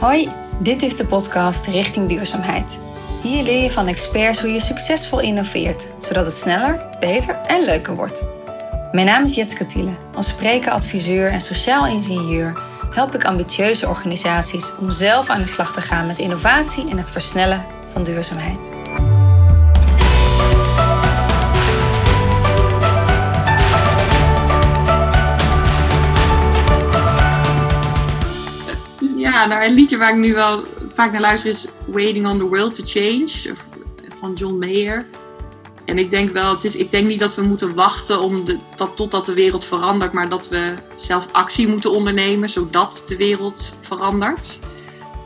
Hoi, dit is de podcast Richting Duurzaamheid. Hier leer je van experts hoe je succesvol innoveert, zodat het sneller, beter en leuker wordt. Mijn naam is Jetske Thiele. Als spreker, adviseur en sociaal ingenieur help ik ambitieuze organisaties om zelf aan de slag te gaan met innovatie en het versnellen van duurzaamheid. Ja, nou, een liedje waar ik nu wel vaak naar luister is Waiting on the World to Change van John Mayer. En ik denk wel, het is, ik denk niet dat we moeten wachten om de, dat, totdat de wereld verandert, maar dat we zelf actie moeten ondernemen zodat de wereld verandert.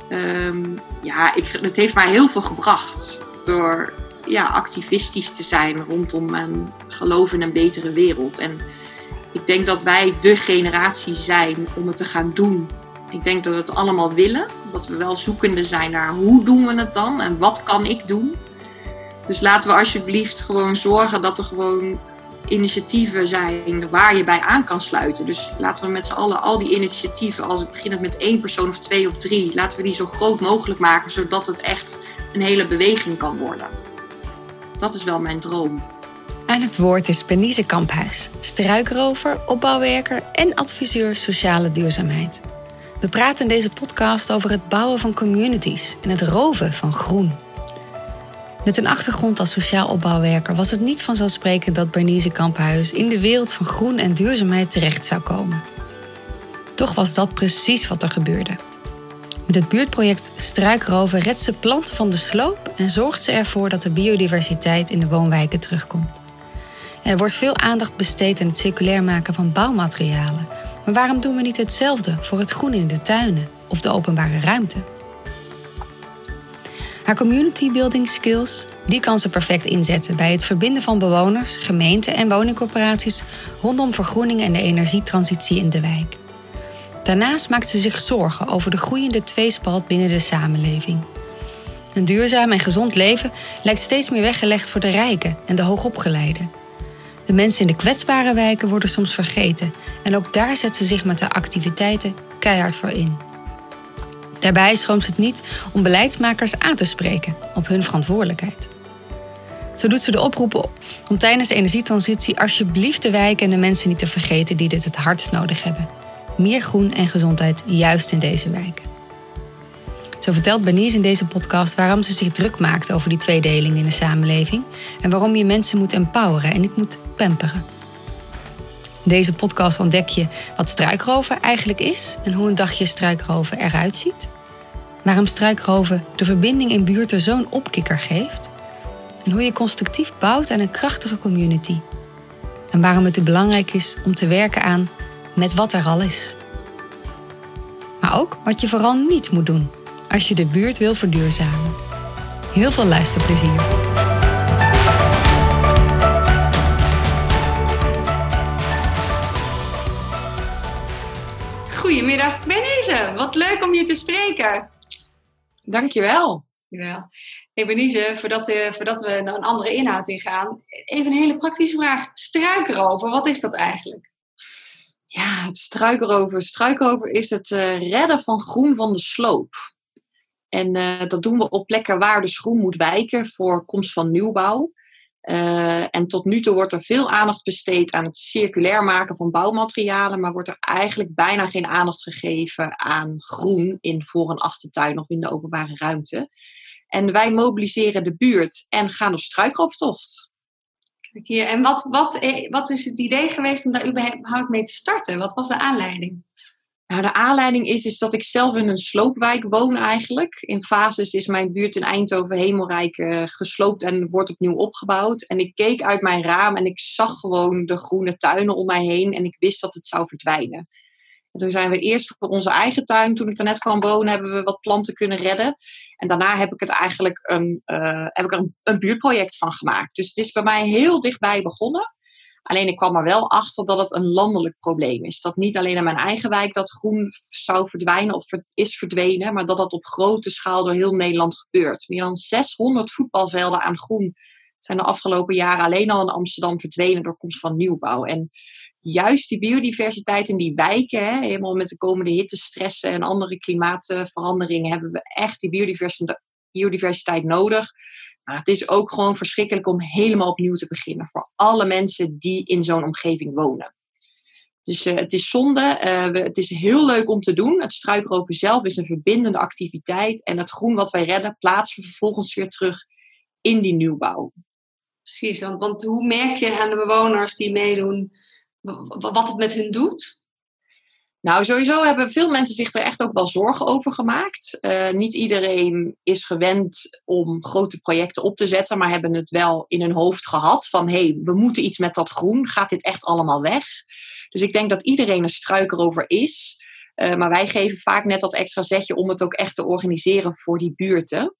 Ehm, ja, ik, het heeft mij heel veel gebracht door ja, activistisch te zijn rondom een geloof in een betere wereld. En ik denk dat wij de generatie zijn om het te gaan doen. Ik denk dat we het allemaal willen, dat we wel zoekende zijn naar hoe doen we het dan en wat kan ik doen. Dus laten we alsjeblieft gewoon zorgen dat er gewoon initiatieven zijn waar je bij aan kan sluiten. Dus laten we met z'n allen al die initiatieven, als het begint met één persoon of twee of drie, laten we die zo groot mogelijk maken, zodat het echt een hele beweging kan worden. Dat is wel mijn droom. Aan het woord is Benize Kamphuis, struikrover, opbouwwerker en adviseur sociale duurzaamheid. We praten in deze podcast over het bouwen van communities en het roven van groen. Met een achtergrond als sociaal opbouwwerker was het niet vanzelfsprekend dat Bernice Kamphuis in de wereld van groen en duurzaamheid terecht zou komen. Toch was dat precies wat er gebeurde. Met het buurtproject Struikroven redt ze planten van de sloop en zorgt ze ervoor dat de biodiversiteit in de woonwijken terugkomt. Er wordt veel aandacht besteed aan het circulair maken van bouwmaterialen. Maar waarom doen we niet hetzelfde voor het groen in de tuinen of de openbare ruimte? Haar community building skills, die kan ze perfect inzetten bij het verbinden van bewoners, gemeenten en woningcorporaties rondom vergroening en de energietransitie in de wijk. Daarnaast maakt ze zich zorgen over de groeiende tweespalt binnen de samenleving. Een duurzaam en gezond leven lijkt steeds meer weggelegd voor de rijken en de hoogopgeleiden. De mensen in de kwetsbare wijken worden soms vergeten en ook daar zet ze zich met haar activiteiten keihard voor in. Daarbij schroomt het niet om beleidsmakers aan te spreken op hun verantwoordelijkheid. Zo doet ze de oproepen om tijdens de energietransitie alsjeblieft de wijken en de mensen niet te vergeten die dit het hardst nodig hebben. Meer groen en gezondheid juist in deze wijken. Zo vertelt Bernice in deze podcast waarom ze zich druk maakt over die tweedeling in de samenleving en waarom je mensen moet empoweren en niet moet pamperen. In deze podcast ontdek je wat struikroven eigenlijk is en hoe een dagje struikroven eruit ziet. Waarom struikroven de verbinding in buurten zo'n opkikker geeft. En hoe je constructief bouwt aan een krachtige community. En waarom het belangrijk is om te werken aan met wat er al is. Maar ook wat je vooral niet moet doen als je de buurt wil verduurzamen. Heel veel luisterplezier. Goedemiddag Benize, wat leuk om je te spreken. Dankjewel. Dankjewel. Hey Benize, voordat, uh, voordat we naar een andere inhoud ingaan, even een hele praktische vraag. Struikrover, wat is dat eigenlijk? Ja, het struikrover. Struikrover is het uh, redden van groen van de sloop. En uh, dat doen we op plekken waar de groen moet wijken voor komst van nieuwbouw. Uh, en tot nu toe wordt er veel aandacht besteed aan het circulair maken van bouwmaterialen, maar wordt er eigenlijk bijna geen aandacht gegeven aan groen in voor- en achtertuin of in de openbare ruimte. En wij mobiliseren de buurt en gaan op struikrooftocht. Kijk hier, en wat, wat, eh, wat is het idee geweest om daar überhaupt mee te starten? Wat was de aanleiding? Nou, de aanleiding is, is dat ik zelf in een sloopwijk woon eigenlijk. In fases is mijn buurt in Eindhoven Hemelrijk uh, gesloopt en wordt opnieuw opgebouwd. En ik keek uit mijn raam en ik zag gewoon de groene tuinen om mij heen en ik wist dat het zou verdwijnen. En toen zijn we eerst voor onze eigen tuin, toen ik er net kwam wonen, hebben we wat planten kunnen redden. En daarna heb ik het eigenlijk een, uh, heb ik er een, een buurtproject van gemaakt. Dus het is bij mij heel dichtbij begonnen. Alleen ik kwam er wel achter dat het een landelijk probleem is. Dat niet alleen in mijn eigen wijk dat groen zou verdwijnen of is verdwenen, maar dat dat op grote schaal door heel Nederland gebeurt. Meer dan 600 voetbalvelden aan groen zijn de afgelopen jaren alleen al in Amsterdam verdwenen door komst van nieuwbouw. En juist die biodiversiteit in die wijken, hè, helemaal met de komende hittestressen en andere klimaatveranderingen, hebben we echt die biodiversiteit, biodiversiteit nodig. Maar het is ook gewoon verschrikkelijk om helemaal opnieuw te beginnen voor alle mensen die in zo'n omgeving wonen. Dus uh, het is zonde. We, het is heel leuk om te doen. Het struikroven zelf is een verbindende activiteit. En het groen wat wij redden plaatsen we vervolgens weer terug in die nieuwbouw. Precies, want, want hoe merk je aan de bewoners die meedoen wat het met hun doet? Nou, sowieso hebben veel mensen zich er echt ook wel zorgen over gemaakt. Uh, niet iedereen is gewend om grote projecten op te zetten, maar hebben het wel in hun hoofd gehad van hé, we moeten iets met dat groen. Gaat dit echt allemaal weg? Dus ik denk dat iedereen een struiker over is. Uh, maar wij geven vaak net dat extra zetje om het ook echt te organiseren voor die buurten.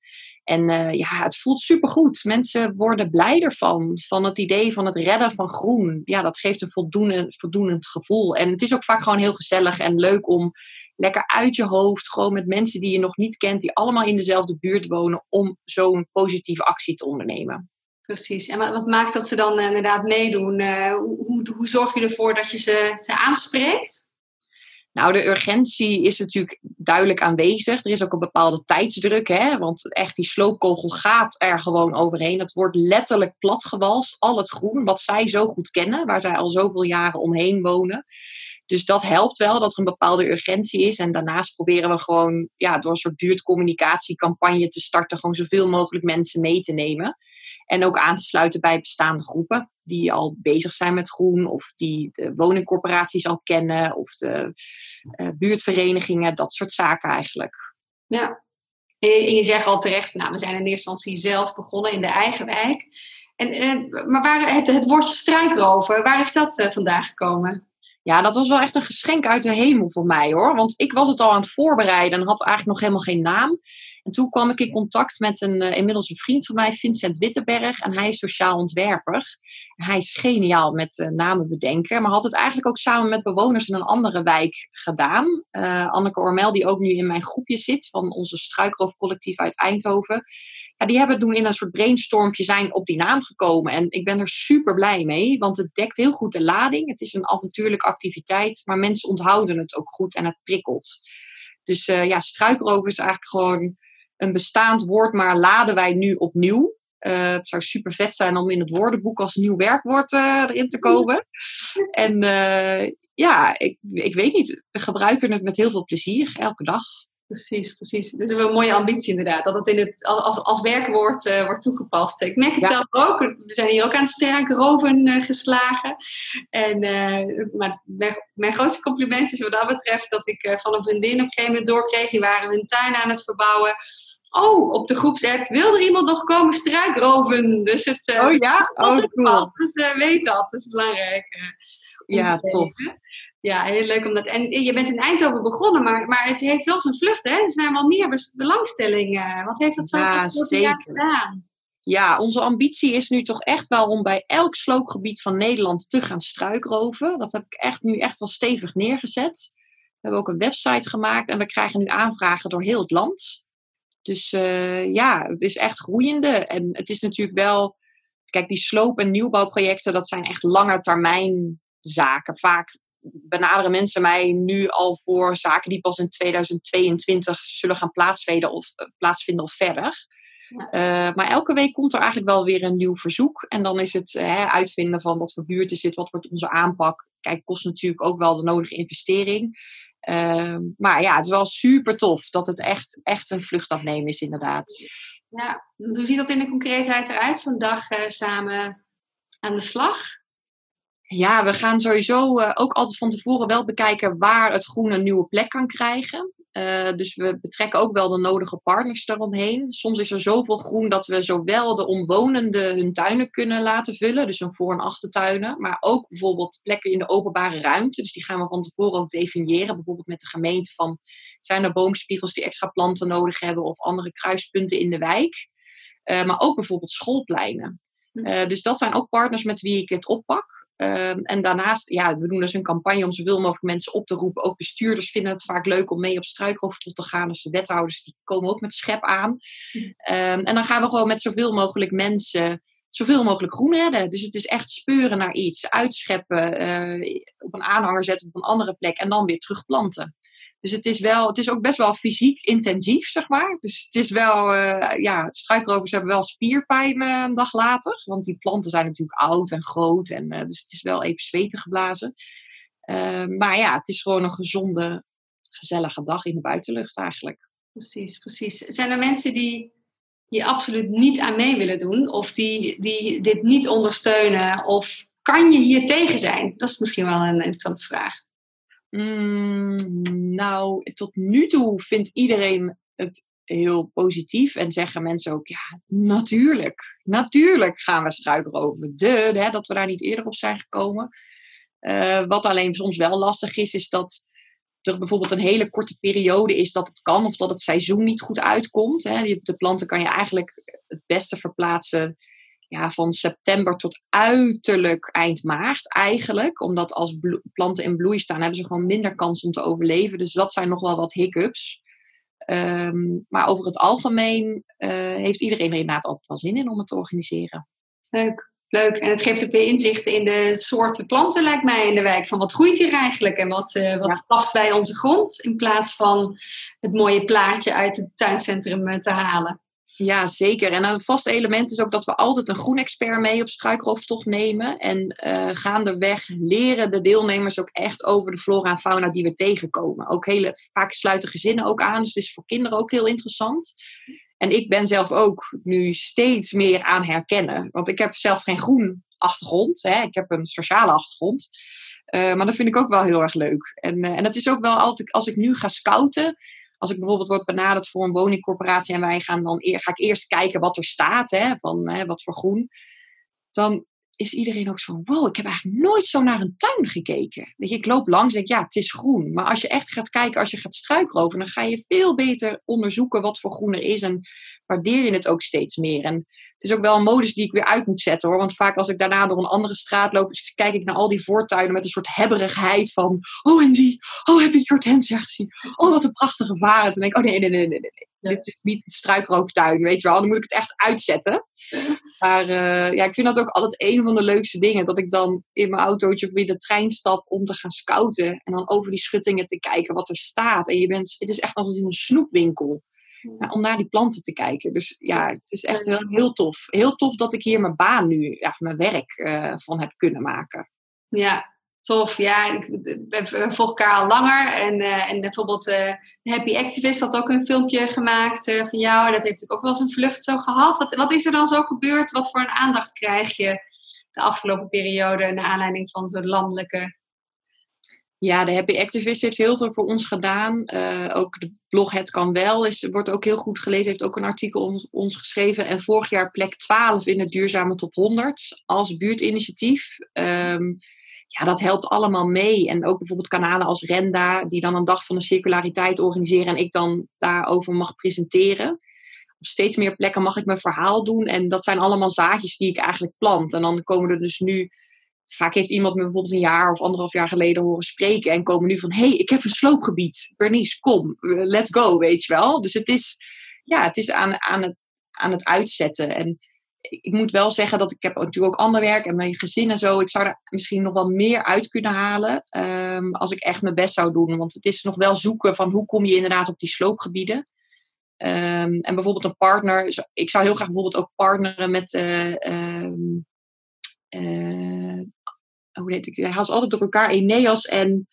En uh, ja, het voelt supergoed. Mensen worden blij ervan. Van het idee van het redden van groen. Ja, dat geeft een voldoende, voldoenend gevoel. En het is ook vaak gewoon heel gezellig en leuk om lekker uit je hoofd, gewoon met mensen die je nog niet kent, die allemaal in dezelfde buurt wonen, om zo'n positieve actie te ondernemen. Precies. En wat, maakt dat ze dan uh, inderdaad meedoen? Uh, hoe, hoe, zorg je ervoor dat je ze, ze aanspreekt? Nou, de urgentie is natuurlijk duidelijk aanwezig. Er is ook een bepaalde tijdsdruk, hè? want echt die sloopkogel gaat er gewoon overheen. Het wordt letterlijk platgewalst, al het groen, wat zij zo goed kennen, waar zij al zoveel jaren omheen wonen. Dus dat helpt wel, dat er een bepaalde urgentie is. En daarnaast proberen we gewoon ja, door een soort buurtcommunicatiecampagne te starten, gewoon zoveel mogelijk mensen mee te nemen. En ook aan te sluiten bij bestaande groepen die al bezig zijn met groen, of die de woningcorporaties al kennen, of de uh, buurtverenigingen, dat soort zaken eigenlijk. Ja, en je zegt al terecht, nou, we zijn in eerste instantie zelf begonnen in de eigen wijk. En, en maar waar, het, het woordje struikrover, waar is dat uh, vandaan gekomen? Ja, dat was wel echt een geschenk uit de hemel voor mij hoor. Want ik was het al aan het voorbereiden en had eigenlijk nog helemaal geen naam. En toen kwam ik in contact met een uh, inmiddels een vriend van mij, Vincent Wittenberg. En hij is sociaal ontwerper. En hij is geniaal met uh, namen bedenken. Maar had het eigenlijk ook samen met bewoners in een andere wijk gedaan. Uh, Anneke Ormel, die ook nu in mijn groepje zit van onze struikroofcollectief uit Eindhoven. Ja, die hebben toen in een soort brainstormpje zijn op die naam gekomen. En ik ben er super blij mee, want het dekt heel goed de lading. Het is een avontuurlijke activiteit, maar mensen onthouden het ook goed en het prikkelt. Dus ja, struikrover is eigenlijk gewoon een bestaand woord, maar laden wij nu opnieuw. Uh, het zou super vet zijn om in het woordenboek als nieuw werkwoord uh, erin te komen. En uh, ja, ik, ik weet niet. We gebruiken het met heel veel plezier, elke dag. Precies, precies. Dat is een mooie ambitie inderdaad. Dat het in het, als, als werkwoord uh, wordt toegepast. Ik merk het zelf ook. We zijn hier ook aan het strijkroven uh, geslagen. En uh, maar mijn, mijn, grootste compliment is wat dat betreft dat ik van een vriendin op een gegeven moment doorkreeg. Die waren hun tuin aan het verbouwen. Oh, op de groepsapp, wil er iemand nog komen struikroven? Dus het, oh ja? Oh, cool. Dus weet dat, dat is belangrijk. ja, tof. Ja, heel leuk om dat. En je bent in Eindhoven begonnen, maar, maar het heeft wel zijn vlucht, hè? Er zijn wel meer belangstellingen. Wat heeft dat zo ja, zeker. gedaan? Ja, onze ambitie is nu toch echt wel om bij elk sloopgebied van Nederland te gaan struikroven. Dat heb ik echt nu echt wel stevig neergezet. We hebben ook een website gemaakt en we krijgen nu aanvragen door heel het land. Dus uh, ja, het is echt groeiende. En het is natuurlijk wel, kijk, die sloop- en nieuwbouwprojecten, dat zijn echt lange termijn zaken. Vaak benaderen mensen mij nu al voor zaken die pas in 2022 zullen gaan plaatsvinden of, eh, plaatsvinden of verder. Uh, maar elke week komt er eigenlijk wel weer een nieuw verzoek. En dan is het hè, uitvinden van wat voor buurt is dit, wat wordt onze aanpak. Kijk, kost natuurlijk ook wel de nodige investering. Uh, maar ja, het is wel super tof dat het echt, echt een vlucht afnemen is, inderdaad. Ja, hoe ziet dat in de concreetheid eruit, zo'n dag uh, samen aan de slag? Ja, we gaan sowieso uh, ook altijd van tevoren wel bekijken waar het groen een nieuwe plek kan krijgen. Uh, dus we betrekken ook wel de nodige partners daaromheen. Soms is er zoveel groen dat we zowel de omwonenden hun tuinen kunnen laten vullen, dus hun voor- en achtertuinen, maar ook bijvoorbeeld plekken in de openbare ruimte. Dus die gaan we van tevoren ook definiëren, bijvoorbeeld met de gemeente van zijn er boomspiegels die extra planten nodig hebben of andere kruispunten in de wijk. Uh, maar ook bijvoorbeeld schoolpleinen. Uh, dus dat zijn ook partners met wie ik het oppak. Uh, en daarnaast, ja, we doen dus een campagne om zoveel mogelijk mensen op te roepen. Ook bestuurders vinden het vaak leuk om mee op struikrooftocht te gaan. Dus de wethouders die komen ook met schep aan. Um, en dan gaan we gewoon met zoveel mogelijk mensen zoveel mogelijk groen redden. Dus het is echt speuren naar iets, uitscheppen, eh, op een aanhanger zetten op een andere plek en dan weer terugplanten. Dus het is, wel, het is ook best wel fysiek intensief, zeg maar. Dus het is wel, uh, ja, struikrovers hebben wel spierpijn uh, een dag later. Want die planten zijn natuurlijk oud en groot. En, dus het is wel even zweten geblazen. maar ja, het is gewoon een gezonde, gezellige dag in de buitenlucht eigenlijk. Precies, precies. Zijn er mensen die hier absoluut niet aan mee willen doen? Of die, die dit niet ondersteunen? Of kan je hier tegen zijn? Dat is misschien wel een interessante vraag. Mm, nou, tot nu toe vindt iedereen het heel positief en zeggen mensen ook, ja, natuurlijk, natuurlijk gaan we struikroven. De, hè, dat we daar niet eerder op zijn gekomen. Uh, wat alleen soms wel lastig is, is dat er bijvoorbeeld een hele korte periode is dat het kan of dat het seizoen niet goed uitkomt. Hè. De planten kan je eigenlijk het beste verplaatsen ja, van september tot uiterlijk eind maart eigenlijk. Omdat als planten in bloei staan, hebben ze gewoon minder kans om te overleven. Dus dat zijn nog wel wat hiccups. Ehm, maar over het algemeen uh, heeft iedereen er inderdaad altijd wel zin in om het te organiseren. Leuk. Leuk. En het geeft ook weer inzichten in de soorten planten, lijkt mij, in de wijk. Van wat groeit hier eigenlijk en wat, uh, wat past bij onze grond. In plaats van het mooie plaatje uit het tuincentrum uh, te halen. Ja, zeker. En een vast element is ook dat we altijd een groenexpert mee op struikrooftocht nemen. En uh, gaandeweg leren de deelnemers ook echt over de flora en fauna die we tegenkomen. Ook hele, vaak sluiten gezinnen ook aan, dus het is voor kinderen ook heel interessant. En ik ben zelf ook nu steeds meer aan herkennen. Want ik heb zelf geen groen achtergrond. Hè. Ik heb een sociale achtergrond. Uh, maar dat vind ik ook wel heel erg leuk. En, uh, en dat is ook wel altijd, als ik nu ga scouten. Als ik bijvoorbeeld word benaderd voor een woningcorporatie en wij gaan dan eer, ga ik eerst kijken wat er staat, hè, van hè, wat voor groen. Dan is iedereen ook zo wow, ik heb eigenlijk nooit zo naar een tuin gekeken. Weet je, ik loop langs en denk, ja, het is groen. Maar als je echt gaat kijken, als je gaat struikroven, dan ga je veel beter onderzoeken wat voor groen er is en waardeer je het ook steeds meer. En het is ook wel een modus die ik weer uit moet zetten hoor. Want vaak als ik daarna door een andere straat loop, kijk ik naar al die voortuinen met een soort hebberigheid van, oh en die, oh heb je die hortensia gezien? Oh wat een prachtige varen. En dan denk ik, oh nee, nee, nee, nee, nee. Dit is niet een struikrooftuin, weet je wel. Dan moet ik het echt uitzetten. Maar uh, ja, ik vind dat ook altijd een van de leukste dingen. Dat ik dan in mijn autootje of in de trein stap om te gaan scouten. En dan over die schuttingen te kijken wat er staat. En je bent, het is echt altijd in een snoepwinkel. Om naar die planten te kijken. Dus ja, het is echt heel, heel tof. Heel tof dat ik hier mijn baan nu, ja, mijn werk uh, van heb kunnen maken. Ja, tof. Ja, we volgen elkaar al langer. En, uh, en bijvoorbeeld uh, Happy Activist had ook een filmpje gemaakt uh, van jou. En dat heeft ook wel eens een vlucht zo gehad. Wat, wat is er dan zo gebeurd? Wat voor een aandacht krijg je de afgelopen periode naar aanleiding van zo'n landelijke... Ja, de Happy Activist heeft heel veel voor ons gedaan. ook de blog Het Kan Wel is, wordt ook heel goed gelezen. Heeft ook een artikel ons, geschreven. En vorig jaar plek 12 in de duurzame top 100 als buurtinitiatief. Um, ja, dat helpt allemaal mee. En ook bijvoorbeeld kanalen als Renda, die dan een dag van de circulariteit organiseren en ik dan daarover mag presenteren. Op steeds meer plekken mag ik mijn verhaal doen. En dat zijn allemaal zaadjes die ik eigenlijk plant. En dan komen er dus nu. Vaak heeft iemand me bijvoorbeeld een jaar of anderhalf jaar geleden horen spreken. En komen nu van: hé, hey, ik heb een sloopgebied. Bernice, kom, let's go, weet je wel. Dus het is, ja, het is aan, aan, het, aan het uitzetten. En ik moet wel zeggen dat ik heb natuurlijk ook ander werk en mijn gezin en zo. Ik zou er misschien nog wel meer uit kunnen halen um, als ik echt mijn best zou doen. Want het is nog wel zoeken van hoe kom je inderdaad op die sloopgebieden. Um, en bijvoorbeeld een partner. Ik zou heel graag bijvoorbeeld ook partneren met. Uh, um, uh, hoe heet ik? Hij haalt altijd door elkaar. Eneas en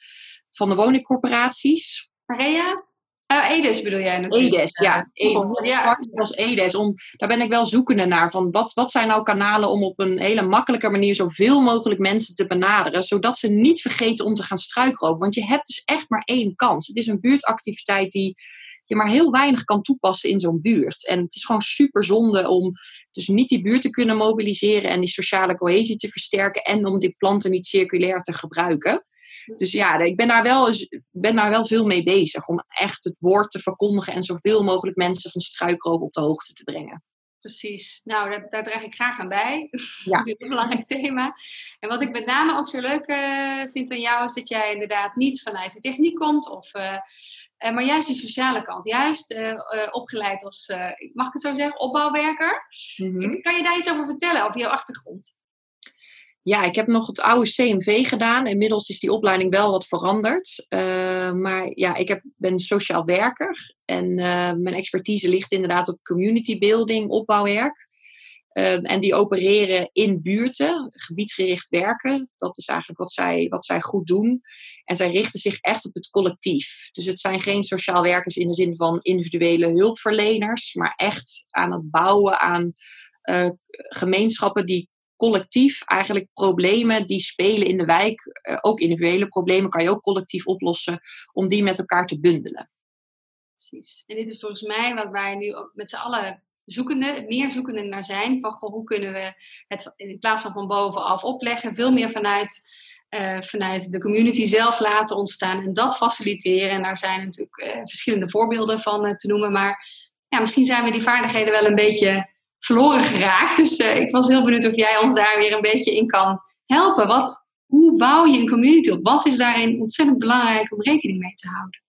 van de woningcorporaties. Maria? Uh, Edes bedoel jij natuurlijk. Edes, ja. Edes, ja. als Edes. Om, daar ben ik wel zoekende naar. Van wat, wat zijn nou kanalen om op een hele makkelijke manier zoveel mogelijk mensen te benaderen. Zodat ze niet vergeten om te gaan struikroven. Want je hebt dus echt maar één kans. Het is een buurtactiviteit die je maar heel weinig kan toepassen in zo'n buurt. En het is gewoon super zonde om dus niet die buurt te kunnen mobiliseren en die sociale cohesie te versterken. En om die planten niet circulair te gebruiken. Dus ja, ik ben daar, wel, ben daar wel veel mee bezig. Om echt het woord te verkondigen en zoveel mogelijk mensen van struikroven op de hoogte te brengen. Precies. Nou, daar, daar draag ik graag aan bij. Ja. Dit is een belangrijk thema. En wat ik met name ook zo leuk uh, vind aan jou, is dat jij inderdaad niet vanuit de techniek komt, of, uh, uh, maar juist die sociale kant. Juist opgeleid als, mag ik het zo zeggen, opbouwwerker. Mm Kan je daar iets over vertellen, over jouw achtergrond? Ja, ik heb nog het oude CMV gedaan. Inmiddels is die opleiding wel wat veranderd. Maar ja, ik heb, ben sociaal werker. En mijn expertise ligt inderdaad op community building, opbouwwerk. Uh, en die opereren in buurten, gebiedsgericht werken. Dat is eigenlijk wat zij, wat zij goed doen. En zij richten zich echt op het collectief. Dus het zijn geen sociaal werkers in de zin van individuele hulpverleners, maar echt aan het bouwen aan gemeenschappen die collectief eigenlijk problemen die spelen in de wijk, uh, ook individuele problemen, kan je ook collectief oplossen om die met elkaar te bundelen. Precies. En dit is volgens mij wat wij nu ook met z'n allen zoekende, meer zoekende naar zijn. Van goh, hoe kunnen we het in plaats van van bovenaf opleggen, veel meer vanuit, uh, vanuit de community zelf laten ontstaan en dat faciliteren. En daar zijn natuurlijk uh, verschillende voorbeelden van te noemen. Maar ja, misschien zijn we die vaardigheden wel een beetje verloren geraakt. Dus ik was heel benieuwd of jij ons daar weer een beetje in kan helpen. Wat, hoe bouw je een community op? Wat is daarin ontzettend belangrijk om rekening mee te houden?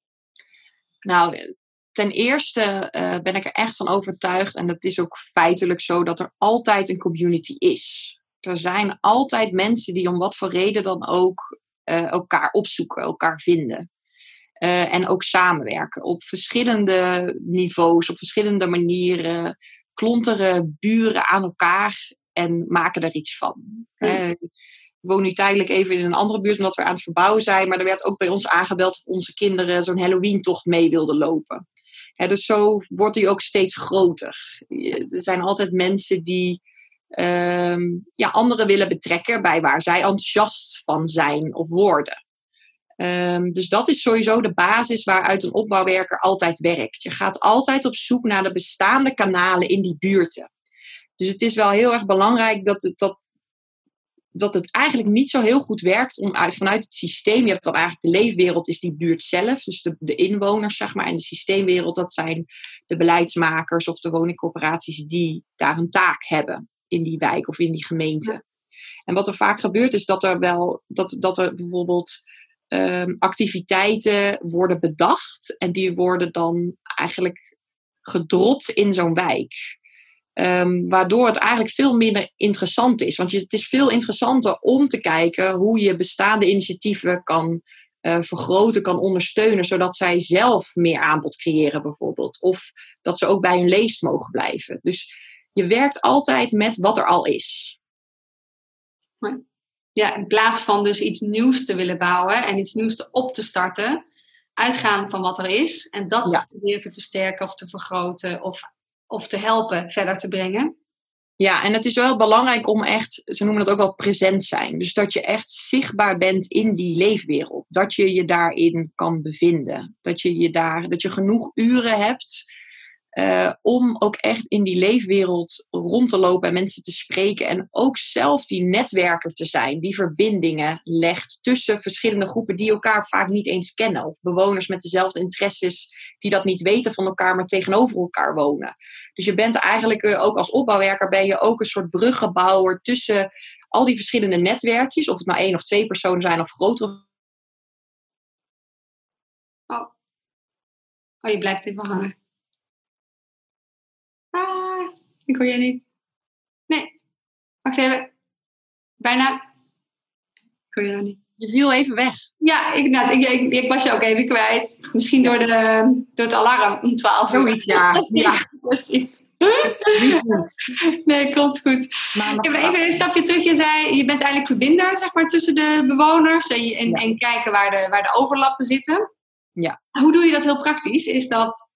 Nou, ten eerste uh, ben ik er echt van overtuigd, en dat is ook feitelijk zo, dat er altijd een community is. Er zijn altijd mensen die om wat voor reden dan ook uh, elkaar opzoeken, elkaar vinden. Uh, en ook samenwerken op verschillende niveaus, op verschillende manieren klonteren buren aan elkaar en maken er iets van. Ik woon nu tijdelijk even in een andere buurt omdat we aan het verbouwen zijn. Maar er werd ook bij ons aangebeld of onze kinderen zo'n Halloween-tocht mee wilden lopen. Dus zo wordt die ook steeds groter. Er zijn altijd mensen die ehm, ja, anderen willen betrekken bij waar zij enthousiast van zijn of worden. Um, dus dat is sowieso de basis waaruit een opbouwwerker altijd werkt. Je gaat altijd op zoek naar de bestaande kanalen in die buurten. Dus het is wel heel erg belangrijk dat het, dat, dat het eigenlijk niet zo heel goed werkt om uit, vanuit het systeem. Je hebt dan eigenlijk de leefwereld, is die buurt zelf. Dus de, de inwoners, zeg maar. En de systeemwereld, dat zijn de beleidsmakers of de woningcorporaties die daar een taak hebben in die wijk of in die gemeente. En wat er vaak gebeurt, is dat er wel dat, dat er bijvoorbeeld um, activiteiten worden bedacht en die worden dan eigenlijk gedropt in zo'n wijk. Um, waardoor het eigenlijk veel minder interessant is. Want je, het is veel interessanter om te kijken hoe je bestaande initiatieven kan uh, vergroten, kan ondersteunen, zodat zij zelf meer aanbod creëren, bijvoorbeeld. Of dat ze ook bij hun leest mogen blijven. Dus je werkt altijd met wat er al is ja, in plaats van dus iets nieuws te willen bouwen en iets nieuws te op te starten, uitgaan van wat er is en dat weer te versterken of te vergroten of, of te helpen verder te brengen. Ja, en het is wel belangrijk om echt, ze noemen dat ook wel present zijn. Dus dat je echt zichtbaar bent in die leefwereld. Dat je je daarin kan bevinden. Dat je, je daar, dat je genoeg uren hebt uh, om ook echt in die leefwereld rond te lopen en mensen te spreken. En ook zelf die netwerker te zijn, die verbindingen legt tussen verschillende groepen die elkaar vaak niet eens kennen. Of bewoners met dezelfde interesses die dat niet weten van elkaar, maar tegenover elkaar wonen. Dus je bent eigenlijk uh, ook als opbouwwerker ben je ook een soort bruggenbouwer tussen al die verschillende netwerkjes. Of het maar één of twee personen zijn of grotere. Oh, oh je blijft even hangen. Ah, ik hoor je niet. Nee. Wacht even. Bijna. Ik hoor je nog niet. Je viel even weg. Ja, ik, nou, ik, ik, ik, was je ook even kwijt. Misschien door, de, door het alarm om 12 uur. Zoiets, ja. ja. Precies. Nee, klopt goed. Even een stapje terug. Je zei, je bent eigenlijk verbinder zeg maar, tussen de bewoners en, en, en kijken waar de, waar de overlappen zitten. Ja. Hoe doe je dat heel praktisch? Is dat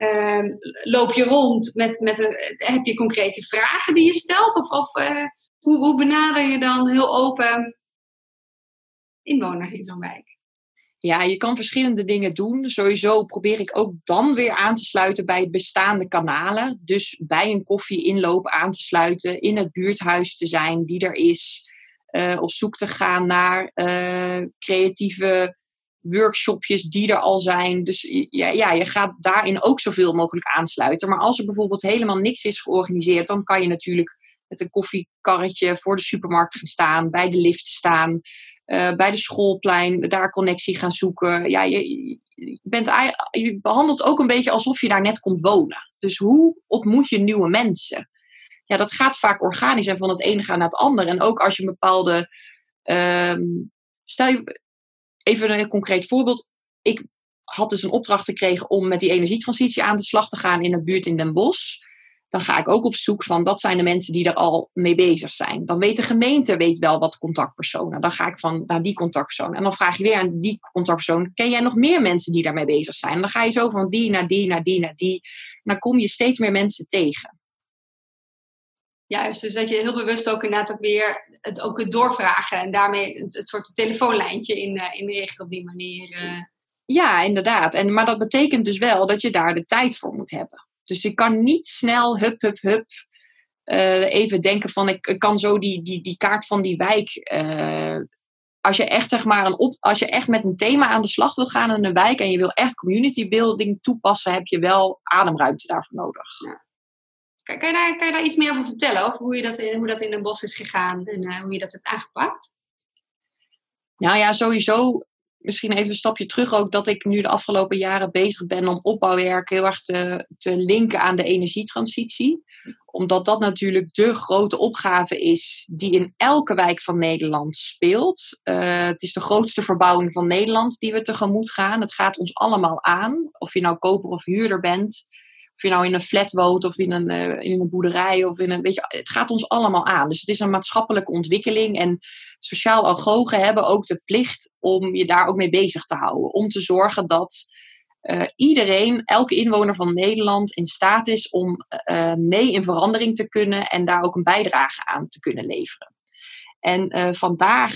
uh, loop je rond met, met een, heb je concrete vragen die je stelt? Of, of uh, hoe, benader je dan heel open inwoners in zo'n wijk? Ja, je kan verschillende dingen doen. Sowieso probeer ik ook dan weer aan te sluiten bij bestaande kanalen. Dus bij een koffieinloop aan te sluiten, in het buurthuis te zijn die er is. Uh, op zoek te gaan naar uh, creatieve workshopjes die er al zijn. Dus ja, ja, je gaat daarin ook zoveel mogelijk aansluiten. Maar als er bijvoorbeeld helemaal niks is georganiseerd, dan kan je natuurlijk met een koffiekarretje voor de supermarkt gaan staan, bij de lift staan, uh, bij de schoolplein, daar connectie gaan zoeken. Ja, je, bent, je behandelt ook een beetje alsof je daar net komt wonen. Dus hoe ontmoet je nieuwe mensen? Ja, dat gaat vaak organisch en van het ene gaan naar het andere. En ook als je een bepaalde. Um, stel je, even een concreet voorbeeld. Ik had dus een opdracht gekregen om met die energietransitie aan de slag te gaan in een buurt in Den Bosch dan ga ik ook op zoek van wat zijn de mensen die er al mee bezig zijn. Dan weet de gemeente weet wel wat contactpersonen. Dan ga ik van naar die contactpersoon. En dan vraag je weer aan die contactpersoon: ken jij nog meer mensen die daarmee bezig zijn? En dan ga je zo van die naar die naar die naar die. Dan kom je steeds meer mensen tegen. Juist, dus dat je heel bewust ook inderdaad ook weer het, ook het doorvragen en daarmee het, het soort telefoonlijntje in, uh, inrichten op die manier. Uh. Ja, inderdaad. En, maar dat betekent dus wel dat je daar de tijd voor moet hebben. Dus je kan niet snel hup, hup, hup uh, even denken van ik, kan zo die, die, die kaart van die wijk. Als je echt zeg maar een op, als je echt met een thema aan de slag wil gaan in een wijk en je wil echt community building toepassen, heb je wel ademruimte daarvoor nodig. Ja. Kan, je daar, kan je daar iets meer over vertellen? Over hoe, je dat hoe dat in een bos is gegaan en uh, hoe je dat hebt aangepakt? Nou ja, sowieso misschien even een stapje terug ook dat ik nu de afgelopen jaren bezig ben om opbouwwerk heel erg te, te linken aan de energietransitie. Omdat dat natuurlijk de grote opgave is die in elke wijk van Nederland speelt. Uh, het is de grootste verbouwing van Nederland die we tegemoet gaan. Het gaat ons allemaal aan. Of je nou koper of huurder bent. Of je nou in een flat woont of in een, uh, in een boerderij of in een. Weet je, het gaat ons allemaal aan. Dus het is een maatschappelijke ontwikkeling. En sociaal agogen hebben ook de plicht om je daar ook mee bezig te houden. Om te zorgen dat uh, iedereen, elke inwoner van Nederland, in staat is om uh, mee in verandering te kunnen en daar ook een bijdrage aan te kunnen leveren. En vandaag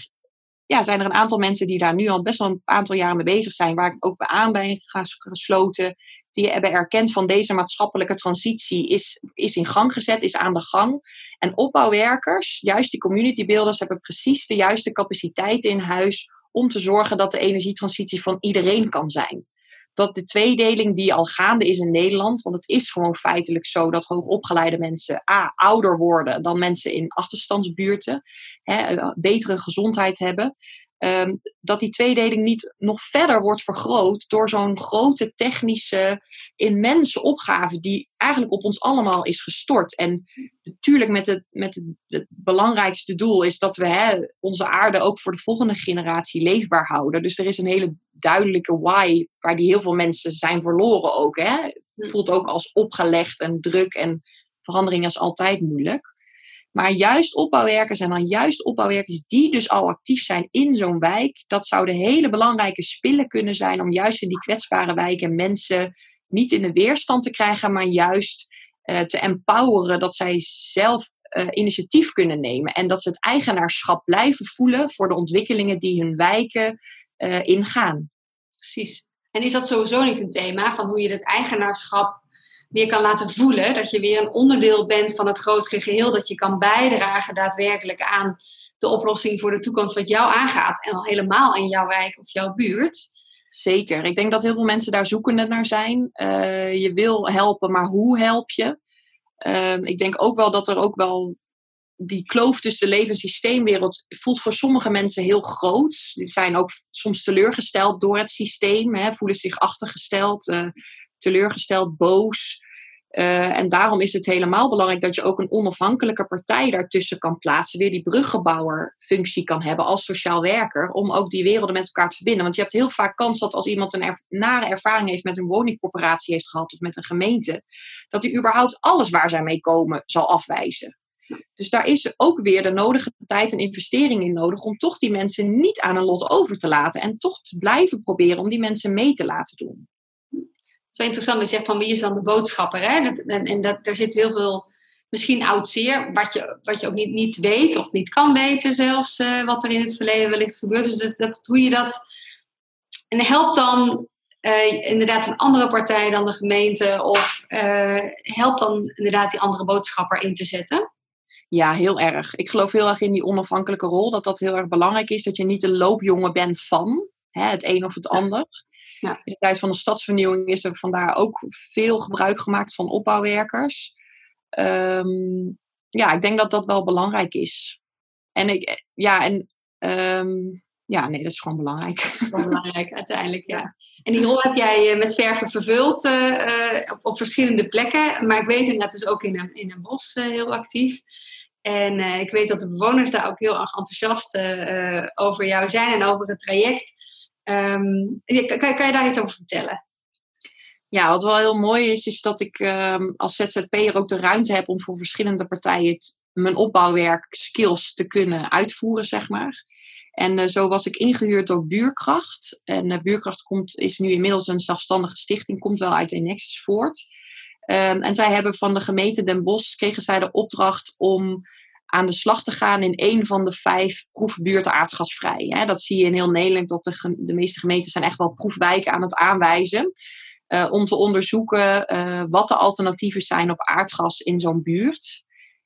ja, zijn er een aantal mensen die daar nu al best wel een aantal jaren mee bezig zijn, waar ik ook bij aan ben gesloten, die hebben erkend van deze maatschappelijke transitie is, is in gang gezet, is aan de gang. En opbouwwerkers, juist die community builders, hebben precies de juiste capaciteiten in huis om te zorgen dat de energietransitie van iedereen kan zijn. Dat de tweedeling die al gaande is in Nederland, want het is gewoon feitelijk zo dat hoogopgeleide mensen A, ouder worden dan mensen in achterstandsbuurten, hè, betere gezondheid hebben. Um, dat die tweedeling niet nog verder wordt vergroot door zo'n grote technische, immense opgave die eigenlijk op ons allemaal is gestort. En natuurlijk met het, met het, het belangrijkste doel is dat we hè, onze aarde ook voor de volgende generatie leefbaar houden. Dus er is een hele duidelijke why waar die heel veel mensen zijn verloren ook. Hè. Het voelt ook als opgelegd en druk en verandering is altijd moeilijk. Maar juist opbouwwerkers en dan juist opbouwwerkers die dus al actief zijn in zo'n wijk, dat zouden hele belangrijke spillen kunnen zijn om juist in die kwetsbare wijken mensen niet in de weerstand te krijgen, maar juist uh, te empoweren dat zij zelf uh, initiatief kunnen nemen en dat ze het eigenaarschap blijven voelen voor de ontwikkelingen die hun wijken uh, ingaan. Precies. En is dat sowieso niet een thema van hoe je het eigenaarschap meer kan laten voelen. Dat je weer een onderdeel bent van het grotere geheel. Dat je kan bijdragen daadwerkelijk aan de oplossing voor de toekomst wat jou aangaat. En al helemaal in jouw wijk of jouw buurt. Zeker. Ik denk dat heel veel mensen daar zoekende naar zijn. Uh, je wil helpen, maar hoe help je? Uh, ik denk ook wel dat er ook wel die kloof tussen de leven- en systeemwereld voelt voor sommige mensen heel groot. Die zijn ook soms teleurgesteld door het systeem, hè, voelen zich achtergesteld, uh, teleurgesteld, boos. Uh, en daarom is het helemaal belangrijk dat je ook een onafhankelijke partij daartussen kan plaatsen. Weer die bruggebouwerfunctie kan hebben als sociaal werker. Om ook die werelden met elkaar te verbinden. Want je hebt heel vaak kans dat als iemand een nare ervaring heeft met een woningcorporatie heeft gehad of met een gemeente. Dat hij überhaupt alles waar zij mee komen zal afwijzen. Dus daar is ook weer de nodige tijd en investering in nodig om toch die mensen niet aan een lot over te laten. En toch te blijven proberen om die mensen mee te laten doen is wel interessant, je zegt van wie is dan de boodschapper? Hè? en, en dat, daar zit heel veel, misschien oud zeer, wat je, wat je ook niet, niet weet of niet kan weten zelfs, uh, wat er in het verleden wellicht gebeurd is. Dus dat, hoe je dat... En helpt dan uh, inderdaad een andere partij dan de gemeente of uh, helpt dan inderdaad die andere boodschapper in te zetten? Ja, heel erg. Ik geloof heel erg in die onafhankelijke rol. Dat dat heel erg belangrijk is. Dat je niet een loopjongen bent van. hè, het een of het ander. Ja. In de tijd van de stadsvernieuwing is er vandaar ook veel gebruik gemaakt van opbouwwerkers. Ehm, ja, ik denk dat dat wel belangrijk is. En ik, ja, en ehm, ja, nee, dat is gewoon belangrijk. belangrijk uiteindelijk, ja. En die rol heb jij eh, met verven vervuld uh, op, op, verschillende plekken. Maar ik weet inderdaad dus ook in een, in een bos uh, heel actief. En ik weet dat de bewoners daar ook heel erg enthousiast over jou zijn en over het traject. Um, kan, kan je daar iets over vertellen? Ja, wat wel heel mooi is, is dat ik um, als ZZP'er ook de ruimte heb om voor verschillende partijen mijn opbouwwerk, skills te kunnen uitvoeren, zeg maar. En uh, zo was ik ingehuurd door Buurkracht. En uh, Buurkracht komt, is nu inmiddels een zelfstandige stichting, komt wel uit Nexus voort. Um, en zij hebben van de gemeente Den Bosch, kregen zij de opdracht om aan de slag te gaan in een van de vijf proefbuurten aardgasvrij. Hè. Dat zie je in heel Nederland, dat de, meeste gemeenten zijn echt wel proefwijken aan het aanwijzen. Uh, om te onderzoeken wat de alternatieven zijn op aardgas in zo'n buurt.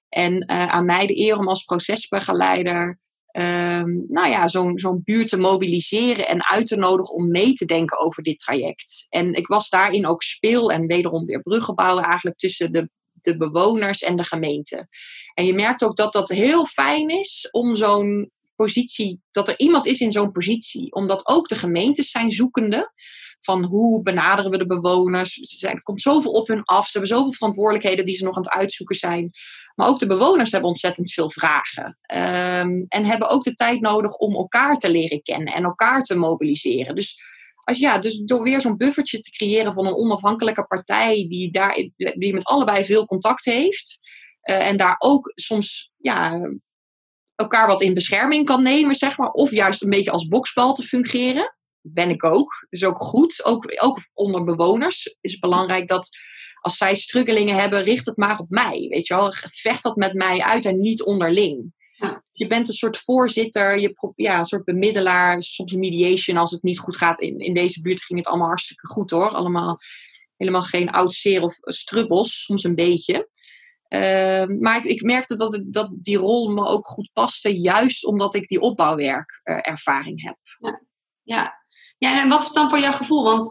En aan mij de eer om als procesbegeleider um, nou ja, zo'n zo'n buurt te mobiliseren en uit te nodigen om mee te denken over dit traject. En ik was daarin ook speel en wederom weer bruggen bouwen eigenlijk tussen de, de bewoners en de gemeente. En je merkt ook dat dat heel fijn is om zo'n positie, dat er iemand is in zo'n positie, omdat ook de gemeentes zijn zoekende van hoe benaderen we de bewoners. Ze zijn, er komt zoveel op hun af. Ze hebben zoveel verantwoordelijkheden die ze nog aan het uitzoeken zijn. Maar ook de bewoners hebben ontzettend veel vragen. Um, en hebben ook de tijd nodig om elkaar te leren kennen en elkaar te mobiliseren. Dus, ja, dus door weer zo'n buffertje te creëren van een onafhankelijke partij die, daar, die met allebei veel contact heeft. Uh, en daar ook soms ja, elkaar wat in bescherming kan nemen, zeg maar. Of juist een beetje als boksbal te fungeren ben ik ook. Dus ook goed. Ook, ook onder bewoners is het belangrijk dat als zij struggelingen hebben, richt het maar op mij. Weet je wel, vecht dat met mij uit en niet onderling. Je bent een soort voorzitter, je, ja, een soort bemiddelaar, soms mediation als het niet goed gaat. In, in deze buurt ging het allemaal hartstikke goed hoor. Allemaal helemaal geen oud zeer of strubbels, soms een beetje. Uh, maar ik, merkte dat, het, dat die rol me ook goed paste, juist omdat ik die opbouwwerkervaring heb. Ja. ja, ja, en wat is dan voor jouw gevoel? Want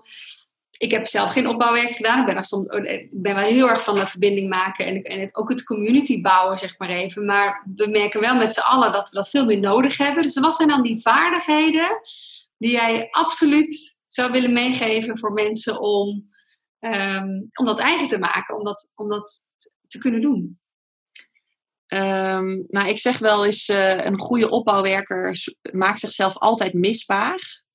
ik heb zelf geen opbouwwerk gedaan. Ik ben, ben wel heel erg van de verbinding maken en, en ook het community bouwen, zeg maar even. Maar we merken wel met z'n allen dat we dat veel meer nodig hebben. Dus wat zijn dan die vaardigheden die jij absoluut zou willen meegeven voor mensen om, um, om dat eigen te maken, om dat, om dat te kunnen doen? Um, nou, ik zeg wel eens, uh, een goede opbouwwerker maakt zichzelf altijd misbaar.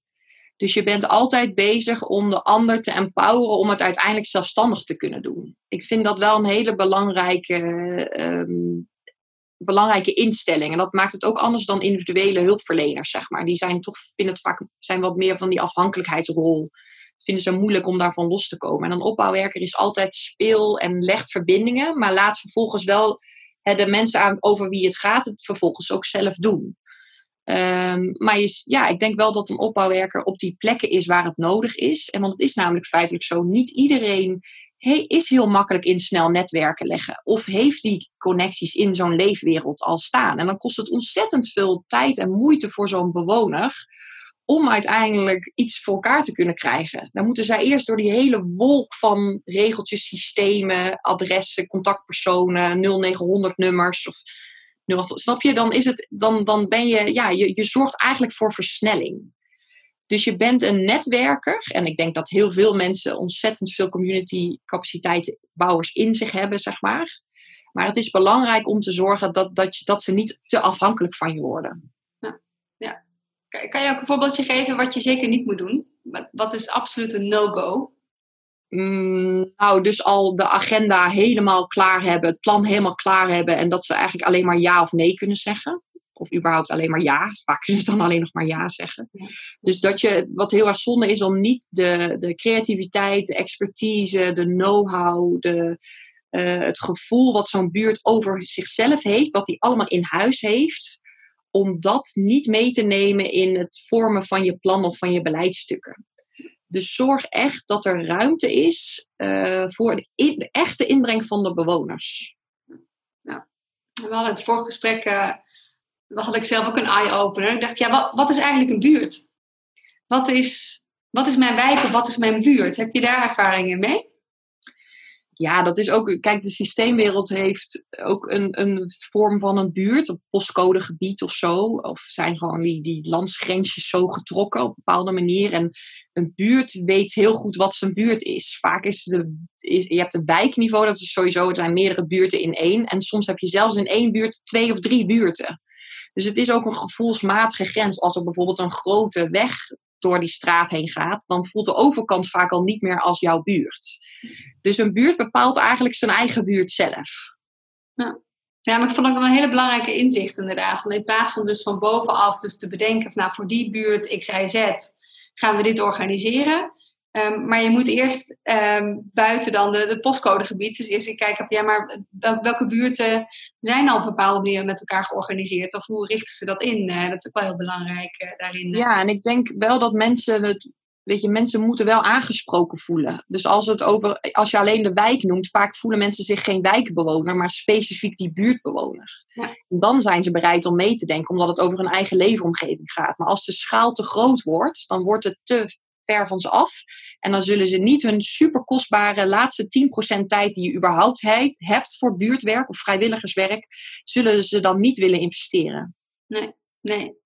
Dus je bent altijd bezig om de ander te empoweren om het uiteindelijk zelfstandig te kunnen doen. Ik vind dat wel een hele belangrijke, um, belangrijke instelling. En dat maakt het ook anders dan individuele hulpverleners, zeg maar. Die zijn toch, vinden het vaak zijn wat meer van die afhankelijkheidsrol. Vinden ze moeilijk om daarvan los te komen. En een opbouwwerker is altijd speel en legt verbindingen, maar laat vervolgens wel de mensen aan over wie het gaat, het vervolgens ook zelf doen. Um, maar je, ja, ik denk wel dat een opbouwwerker op die plekken is waar het nodig is. En want het is namelijk feitelijk zo, niet iedereen is heel makkelijk in snel netwerken leggen. Of heeft die connecties in zo'n leefwereld al staan. En dan kost het ontzettend veel tijd en moeite voor zo'n bewoner om uiteindelijk iets voor elkaar te kunnen krijgen. Dan moeten zij eerst door die hele wolk van regeltjes, systemen, adressen, contactpersonen, 0900 of snap je? Dan, is het, dan, dan ben je, ja, je, je zorgt eigenlijk voor versnelling. Dus je bent een netwerker. En ik denk dat heel veel mensen ontzettend veel community capaciteitbouwers in zich hebben, zeg maar. Maar het is belangrijk om te zorgen dat, dat, je, dat ze niet te afhankelijk van je worden. Ja, ja. Kan je ook een voorbeeldje geven wat je zeker niet moet doen? Wat, wat is absoluut een no-go? Mm, nou, dus al de agenda helemaal klaar hebben, het plan helemaal klaar hebben en dat ze eigenlijk alleen maar ja of nee kunnen zeggen. Of überhaupt alleen maar ja. Vaak kunnen ze dan alleen nog maar ja zeggen. Dus dat je, wat heel erg zonde is om niet de, de creativiteit, de expertise, de know-how, de, uh, het gevoel wat zo'n buurt over zichzelf heeft, wat hij allemaal in huis heeft, om dat niet mee te nemen in het vormen van je plan of van je beleidsstukken. Dus zorg echt dat er ruimte is uh, voor de, echte inbreng van de bewoners. Ja. We hadden het vorige gesprek, uh, had ik zelf ook een eye-opener. Ik dacht, ja, wat, wat, is eigenlijk een buurt? wat is, wat is mijn wijk of wat is mijn buurt? Heb je daar ervaringen mee? Ja, dat is ook. Kijk, de systeemwereld heeft ook een, een vorm van een buurt, een postcodegebied of zo. Of zijn gewoon die, die landsgrensjes zo getrokken op een bepaalde manier. En een buurt weet heel goed wat zijn buurt is. Vaak is de. Is, je hebt een wijkniveau, dat is sowieso. Er zijn meerdere buurten in één. En soms heb je zelfs in één buurt twee of drie buurten. Dus het is ook een gevoelsmatige grens. Als er bijvoorbeeld een grote weg door die straat heen gaat, dan voelt de overkant vaak al niet meer als jouw buurt. Dus een buurt bepaalt eigenlijk zijn eigen buurt zelf. Ja. Ja, maar ik vond ook wel een hele belangrijke inzicht inderdaad. In plaats van dus van bovenaf dus te bedenken, van, nou voor die buurt X, Y, Z gaan we dit organiseren. Um, maar je moet eerst um, buiten dan de, de postcodegebied, dus eerst kijken, ja, maar welke buurten zijn al op bepaalde manier met elkaar georganiseerd? Of hoe richten ze dat in? Uh, dat is ook wel heel belangrijk uh, daarin. Ja, en ik denk wel dat mensen het weet je, mensen moeten wel aangesproken voelen. Dus als, het over, als je alleen de wijk noemt, vaak voelen mensen zich geen wijkbewoner, maar specifiek die buurtbewoner. Ja. Dan zijn ze bereid om mee te denken, omdat het over hun eigen leefomgeving gaat. Maar als de schaal te groot wordt, dan wordt het te ver van ze af. En dan zullen ze niet hun super kostbare laatste 10% tijd die je überhaupt hebt voor buurtwerk of vrijwilligerswerk, zullen ze dan niet willen investeren. Nee, nee.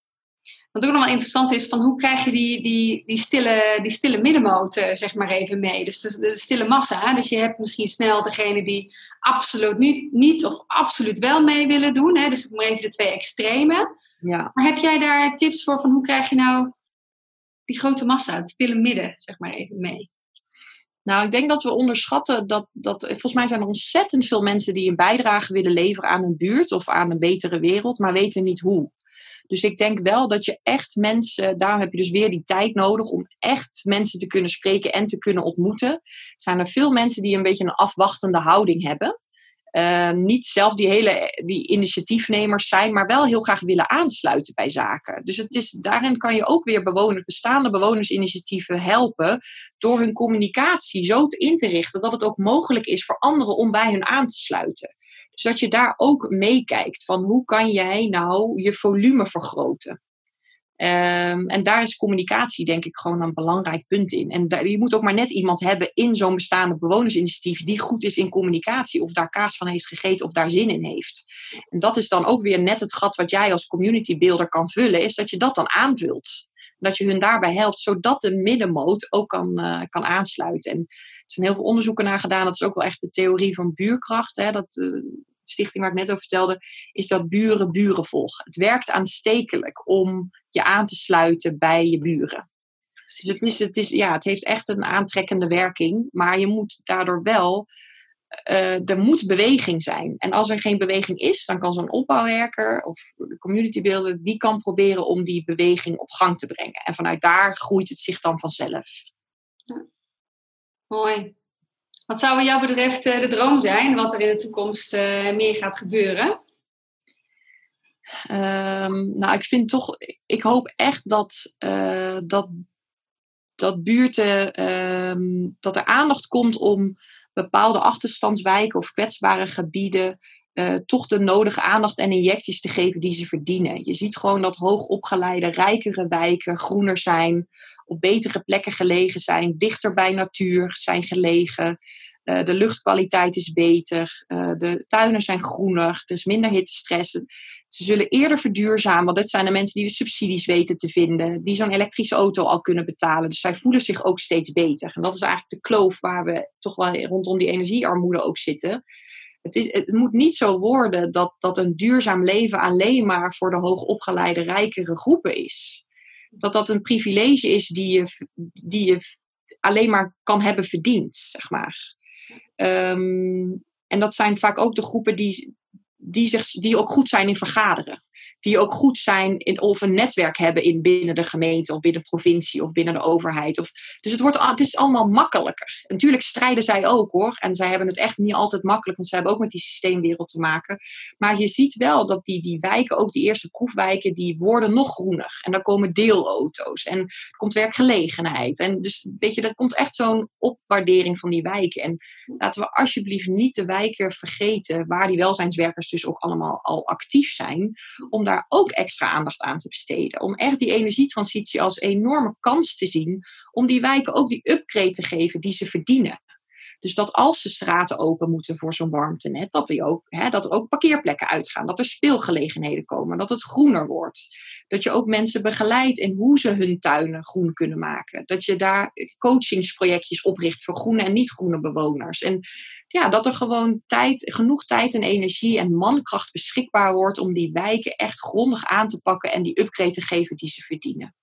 Wat ook nog wel interessant is, van hoe krijg je die, die, die, stille, die stille middenmoot, uh, zeg maar even mee. Dus de, stille massa. Dus je hebt misschien snel degene die absoluut niet, niet of absoluut wel mee willen doen. Hè? Dus maar even de twee extreme. Ja. Maar heb jij daar tips voor van hoe krijg je nou die grote massa, het stille midden, zeg maar even mee? Nou, ik denk dat we onderschatten dat, dat. Volgens mij zijn er ontzettend veel mensen die een bijdrage willen leveren aan een buurt of aan een betere wereld, maar weten niet hoe. Dus ik denk wel dat je echt mensen, daarom heb je dus weer die tijd nodig om echt mensen te kunnen spreken en te kunnen ontmoeten. Zijn er veel mensen die een beetje een afwachtende houding hebben. Uh, niet zelf die hele die initiatiefnemers zijn, maar wel heel graag willen aansluiten bij zaken. Dus het is, daarin kan je ook weer bewoners, bestaande bewonersinitiatieven helpen door hun communicatie zo te in te richten dat het ook mogelijk is voor anderen om bij hun aan te sluiten. Dus dat je daar ook meekijkt van hoe kan jij nou je volume vergroten. Um, en daar is communicatie denk ik gewoon een belangrijk punt in. En je moet ook maar net iemand hebben in zo'n bestaande bewonersinitiatief die goed is in communicatie, of daar kaas van heeft gegeten of daar zin in heeft. En dat is dan ook weer net het gat wat jij als community builder kan vullen, is dat je dat dan aanvult. Dat je hun daarbij helpt, zodat de middenmoot ook kan, uh, kan aansluiten. En er zijn heel veel onderzoeken naar gedaan. Dat is ook wel echt de theorie van buurkracht. Hè? Dat, de stichting waar ik net over vertelde, is dat buren buren volgen. Het werkt aanstekelijk om je aan te sluiten bij je buren. Dus het, is, het, is, ja, het heeft echt een aantrekkende werking. Maar je moet daardoor wel uh, er moet beweging zijn. En als er geen beweging is, dan kan zo'n opbouwwerker of de community builder, die kan proberen om die beweging op gang te brengen. En vanuit daar groeit het zich dan vanzelf. Ja. Mooi. Wat zou wat jou betreft uh, de droom zijn, wat er in de toekomst uh, meer gaat gebeuren? Um, nou, ik vind toch, ik hoop echt dat, uh, dat, dat buurten, um, dat er aandacht komt om bepaalde achterstandswijken of kwetsbare gebieden uh, toch de nodige aandacht en injecties te geven die ze verdienen. Je ziet gewoon dat hoogopgeleide, rijkere wijken groener zijn, op betere plekken gelegen zijn, dichter bij natuur zijn gelegen. Uh, de luchtkwaliteit is beter, de tuinen zijn groener, er is minder hittestress. Ze zullen eerder verduurzamen, want dit zijn de mensen die de subsidies weten te vinden, die zo'n elektrische auto al kunnen betalen. Dus zij voelen zich ook steeds beter. En dat is eigenlijk de kloof waar we toch wel rondom die energiearmoede ook zitten. Het, is, het moet niet zo worden dat, dat een duurzaam leven alleen maar voor de hoogopgeleide rijkere groepen is. Dat dat een privilege is die je, die je alleen maar kan hebben verdiend, zeg maar. Um, en dat zijn vaak ook de groepen die, die, zich, die ook goed zijn in vergaderen die ook goed zijn in, of een netwerk hebben in binnen de gemeente of binnen de provincie of binnen de overheid. Of, dus het, wordt, het is allemaal makkelijker. Natuurlijk strijden zij ook hoor. En zij hebben het echt niet altijd makkelijk, want zij hebben ook met die systeemwereld te maken. Maar je ziet wel dat die, die wijken, ook die eerste proefwijken, die worden nog groener. En dan komen deelauto's en komt werkgelegenheid. En dus weet je, er komt echt zo'n opwaardering van die wijken. En laten we alsjeblieft niet de wijken vergeten waar die welzijnswerkers dus ook allemaal al actief zijn. Om daar ook extra aandacht aan te besteden. Om echt die energietransitie als enorme kans te zien. Om die wijken ook die upgrade te geven die ze verdienen. Dus dat als de straten open moeten voor zo'n warmtenet, dat, die ook, hè, dat er ook parkeerplekken uitgaan, dat er speelgelegenheden komen, dat het groener wordt. Dat je ook mensen begeleidt in hoe ze hun tuinen groen kunnen maken. Dat je daar coachingsprojectjes opricht voor groene en niet-groene bewoners. En ja, dat er gewoon tijd, genoeg tijd en energie en mankracht beschikbaar wordt om die wijken echt grondig aan te pakken en die upgrade te geven die ze verdienen.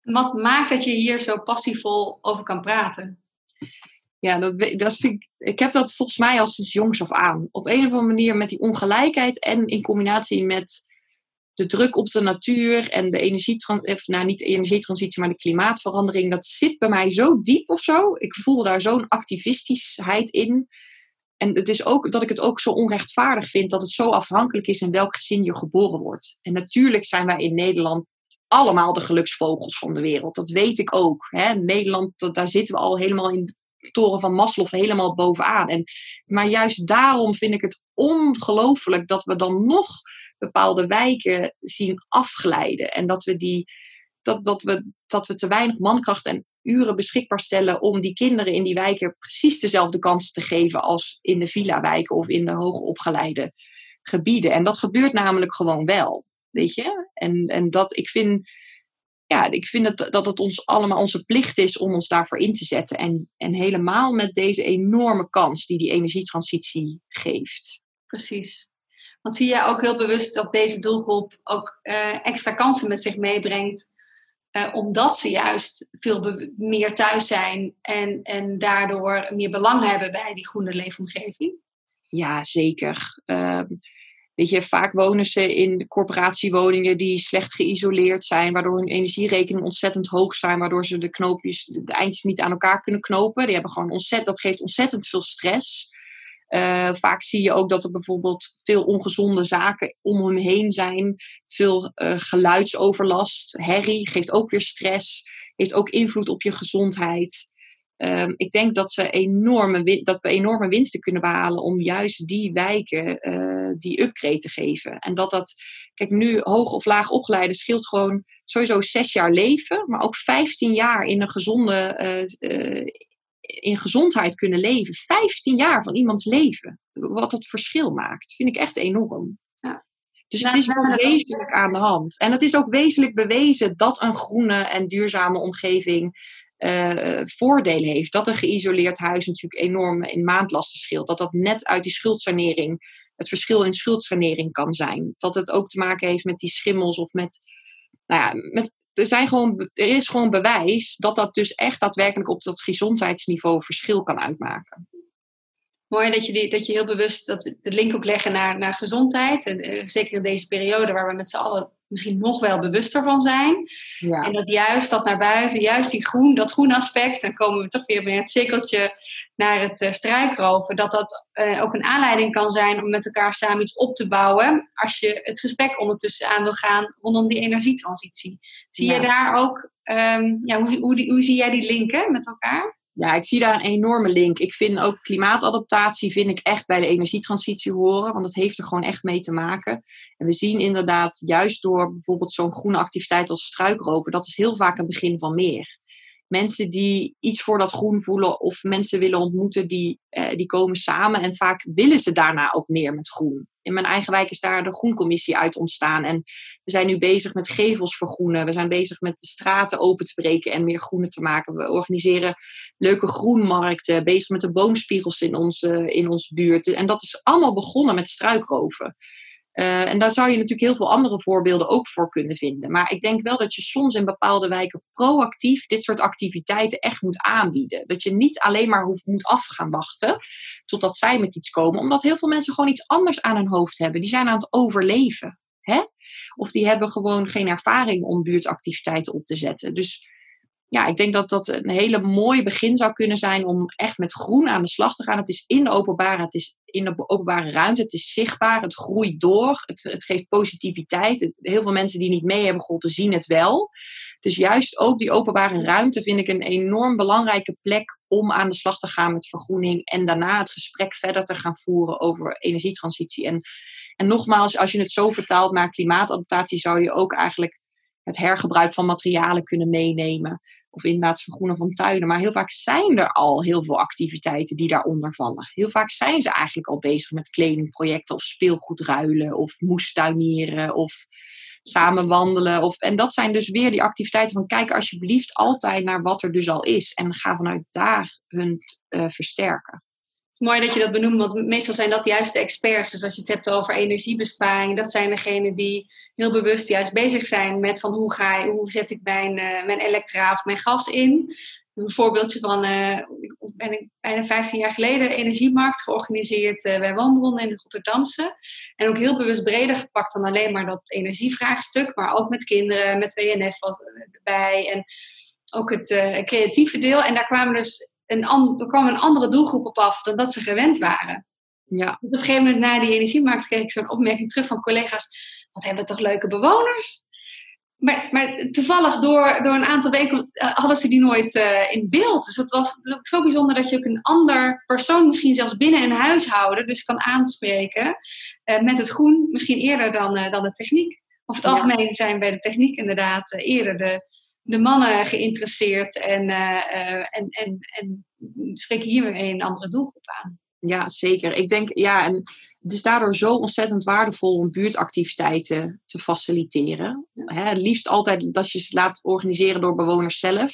Wat maakt dat je hier zo passievol over kan praten? Ja, dat, dat ik, heb dat volgens mij al sinds jongs af aan. Op een of andere manier met die ongelijkheid en in combinatie met de druk op de natuur en de energietransitie, nou niet de energietransitie, maar de klimaatverandering, dat zit bij mij zo diep of zo. Ik voel daar zo'n activistischheid in. En het is ook dat ik het ook zo onrechtvaardig vind dat het zo afhankelijk is in welk gezin je geboren wordt. En natuurlijk zijn wij in Nederland allemaal de geluksvogels van de wereld. Dat weet ik ook. Hè. Nederland, daar zitten we al helemaal in toren van Maslow helemaal bovenaan. En, maar juist daarom vind ik het ongelooflijk dat we dan nog bepaalde wijken zien afglijden. En dat we, die, dat, dat, we, dat we te weinig mankracht en uren beschikbaar stellen om die kinderen in die wijken precies dezelfde kansen te geven als in de villa-wijken of in de hoogopgeleide gebieden. En dat gebeurt namelijk gewoon wel. Weet je? En, en dat ik vind ja, ik vind het, dat het ons allemaal onze plicht is om ons daarvoor in te zetten. En, en helemaal met deze enorme kans die die energietransitie geeft. Precies. Want zie jij ook heel bewust dat deze doelgroep ook uh, extra kansen met zich meebrengt, uh, omdat ze juist veel meer thuis zijn en, en daardoor meer belang hebben bij die groene leefomgeving? Ja, zeker. Uh, Weet je, vaak wonen ze in corporatiewoningen die slecht geïsoleerd zijn, waardoor hun energierekeningen ontzettend hoog zijn, waardoor ze de knoopjes, de eindjes niet aan elkaar kunnen knopen. Die hebben gewoon ontzettend, dat geeft ontzettend veel stress. Uh, vaak zie je ook dat er bijvoorbeeld veel ongezonde zaken om hem heen zijn. Veel uh, geluidsoverlast, herrie geeft ook weer stress, heeft ook invloed op je gezondheid. Um, ik denk dat, ze enorme, dat we enorme winsten kunnen behalen om juist die wijken uh, die upgrade te geven. En dat dat, kijk, nu hoog of laag opgeleide scheelt gewoon sowieso zes jaar leven, maar ook 15 jaar in een gezonde, uh, uh, in gezondheid kunnen leven. 15 jaar van iemands leven. Wat dat verschil maakt, vind ik echt enorm. Ja. Dus het is wel wezenlijk aan de hand. En het is ook wezenlijk bewezen dat een groene en duurzame omgeving uh, voordelen heeft. Dat een geïsoleerd huis natuurlijk enorm in maandlasten scheelt. Dat dat net uit die schuldsanering, het verschil in schuldsanering kan zijn. Dat het ook te maken heeft met die schimmels of met. Nou ja, met, er, zijn gewoon, er is gewoon bewijs dat dat dus echt daadwerkelijk op dat gezondheidsniveau verschil kan uitmaken. Mooi dat je, die, dat je heel bewust dat, de link ook leggen naar, naar gezondheid. En uh, zeker in deze periode waar we met z'n allen misschien nog wel bewuster van zijn. Ja. En dat juist dat naar buiten, juist die groen, dat groen aspect, dan komen we toch weer met het cirkeltje naar het uh, struikroven, dat dat uh, ook een aanleiding kan zijn om met elkaar samen iets op te bouwen als je het gesprek ondertussen aan wil gaan rondom die energietransitie. Zie ja. je daar ook, um, ja, hoe, hoe, hoe zie jij die linken met elkaar? Ja, ik zie daar een enorme link. Ik vind ook klimaatadaptatie vind ik echt bij de energietransitie horen, want dat heeft er gewoon echt mee te maken. En we zien inderdaad, juist door bijvoorbeeld zo'n groene activiteit als struikroven, dat is heel vaak een begin van meer. Mensen die iets voor dat groen voelen of mensen willen ontmoeten, die, eh, die komen samen en vaak willen ze daarna ook meer met groen in mijn eigen wijk is daar de groencommissie uit ontstaan. En we zijn nu bezig met gevels vergroenen. We zijn bezig met de straten open te breken en meer groene te maken. We organiseren leuke groenmarkten, bezig met de boomspiegels in onze, in onze buurt. En dat is allemaal begonnen met struikroven. Uh, en daar zou je natuurlijk heel veel andere voorbeelden ook voor kunnen vinden. Maar ik denk wel dat je soms in bepaalde wijken proactief dit soort activiteiten echt moet aanbieden. Dat je niet alleen maar hoeft, moet af gaan wachten totdat zij met iets komen. Omdat heel veel mensen gewoon iets anders aan hun hoofd hebben. Die zijn aan het overleven. Hè? Of die hebben gewoon geen ervaring om buurtactiviteiten op te zetten. Dus ja, ik denk dat dat een hele mooi begin zou kunnen zijn om echt met groen aan de slag te gaan. Het is in de openbare, het is in de openbare ruimte, het is zichtbaar, het groeit door, het, het geeft positiviteit. heel veel mensen die niet mee hebben geholpen zien het wel. Dus juist ook die openbare ruimte vind ik een enorm belangrijke plek om aan de slag te gaan met vergroening en daarna het gesprek verder te gaan voeren over energietransitie. En En nogmaals, als je het zo vertaalt naar klimaatadaptatie, zou je ook eigenlijk het hergebruik van materialen kunnen meenemen. Of inderdaad vergroenen van tuinen. Maar heel vaak zijn er al heel veel activiteiten die daaronder vallen. Heel vaak zijn ze eigenlijk al bezig met kledingprojecten of speelgoed ruilen of moestuinieren of samen wandelen. Of, en dat zijn dus weer die activiteiten van kijk alsjeblieft altijd naar wat er dus al is. En ga vanuit daar hun uh, versterken. Mooi dat je dat benoemt, want meestal zijn dat juist de experts. Dus als je het hebt over energiebesparing, dat zijn degenen die heel bewust juist bezig zijn met van hoe, ga je, hoe zet ik mijn, uh, mijn elektra of mijn gas in. Een voorbeeldje van, uh, ik ben bijna 15 jaar geleden energiemarkt georganiseerd uh, bij Woonbron in de Rotterdamse. En ook heel bewust breder gepakt dan alleen maar dat energievraagstuk, maar ook met kinderen, met WNF erbij en ook het creatieve deel. En daar kwamen dus een, er kwam een andere doelgroep op af dan dat ze gewend waren. Ja. op een gegeven moment na die energiemarkt kreeg ik zo'n opmerking terug van collega's. Wat hebben we toch leuke bewoners? Maar, maar toevallig door, door een aantal weken eh, hadden ze die nooit uh, in beeld. Dus het was, zo bijzonder dat je ook een ander persoon, misschien zelfs binnen een huishouden, dus kan aanspreken uh, met het groen, misschien eerder dan, dan de techniek. Of het algemeen zijn bij de techniek inderdaad eerder de, de mannen geïnteresseerd en, uh, en, en, en spreken hiermee een andere doelgroep aan. Ja, zeker. Ik denk, ja, en het is daardoor zo ontzettend waardevol om buurtactiviteiten te faciliteren. Hè, liefst altijd dat je ze laat organiseren door bewoners zelf.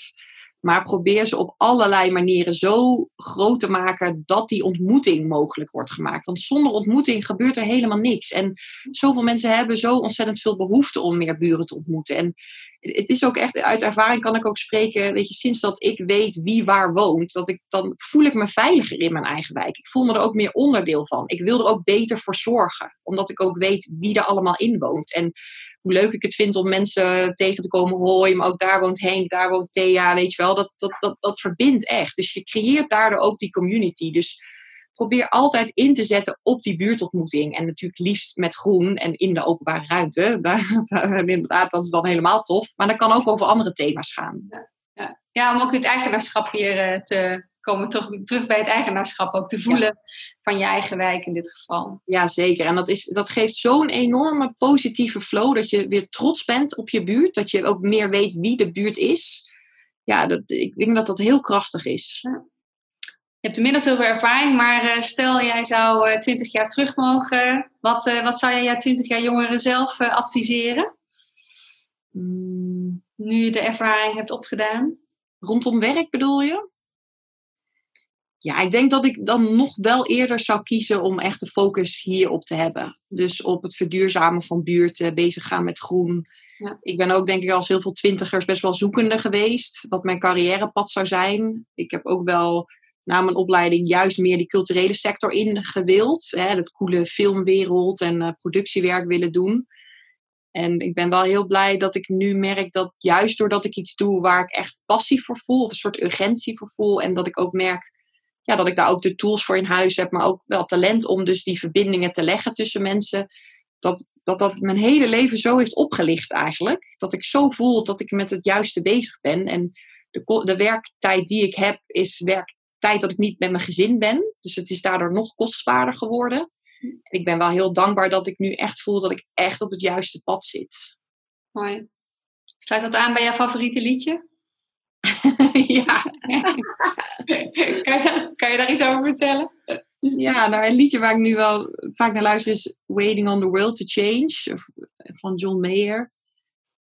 Maar probeer ze op allerlei manieren zo groot te maken dat die ontmoeting mogelijk wordt gemaakt. Want zonder ontmoeting gebeurt er helemaal niks. En zoveel mensen hebben zo ontzettend veel behoefte om meer buren te ontmoeten. En het is ook echt, uit ervaring kan ik ook spreken, weet je, sinds dat ik weet wie waar woont, dat ik, dan voel ik me veiliger in mijn eigen wijk. Ik voel me er ook meer onderdeel van. Ik wil er ook beter voor zorgen, omdat ik ook weet wie er allemaal in woont. En hoe leuk ik het vind om mensen tegen te komen. Hoi, maar ook daar woont Henk, daar woont Thea, weet je wel. Dat, dat, dat, dat verbindt echt. Dus je creëert daardoor ook die community. Dus probeer altijd in te zetten op die buurtontmoeting. En natuurlijk liefst met groen en in de openbare ruimte. Inderdaad, dat is dan helemaal tof. Maar dat kan ook over andere thema's gaan. Ja, ja. om ook het eigenaarschap weer eh, te komen. Terug, terug bij het eigenaarschap ook te voelen van je eigen wijk in dit geval. Ja, zeker. En dat, is, dat geeft zo'n enorme positieve flow. Dat je weer trots bent op je buurt. Dat je ook meer weet wie de buurt is. Ja, dat, ik denk dat dat heel krachtig is. Ja. Je hebt inmiddels heel veel ervaring, maar uh, stel jij zou uh, 20 jaar terug mogen. Wat, uh, wat zou jij jouw 20 jaar jongeren zelf eh, adviseren? Mm. Nu je de ervaring hebt opgedaan. Rondom werk bedoel je? Ja, ik denk dat ik dan nog wel eerder zou kiezen om echt de focus hierop te hebben. Dus op het verduurzamen van buurten, bezig gaan met groen. Ja. Ik ben ook denk ik als heel veel twintigers best wel zoekende geweest. Wat mijn carrièrepad zou zijn. Ik heb ook wel na mijn opleiding juist meer die culturele sector ingewild. Hè, dat coole filmwereld en uh, productiewerk willen doen. En ik ben wel heel blij dat ik nu merk dat juist doordat ik iets doe waar ik echt passie voor voel, of een soort urgentie voor voel, en dat ik ook merk ja, dat ik daar ook de tools voor in huis heb, maar ook wel talent om dus die verbindingen te leggen tussen mensen. Dat, dat dat mijn hele leven zo heeft opgelicht eigenlijk. Dat ik zo voel dat ik met het juiste bezig ben. En de, de werktijd die ik heb is werk, tijd dat ik niet met mijn gezin ben. Dus het is daardoor nog kostbaarder geworden. En ik ben wel heel dankbaar dat ik nu echt voel dat ik echt op het juiste pad zit. Mooi. Sluit dat aan bij jouw favoriete liedje? ja. kan, je, daar iets over vertellen? Ja, nou een liedje waar ik nu wel vaak naar luister is Waiting on the World to Change van John Mayer.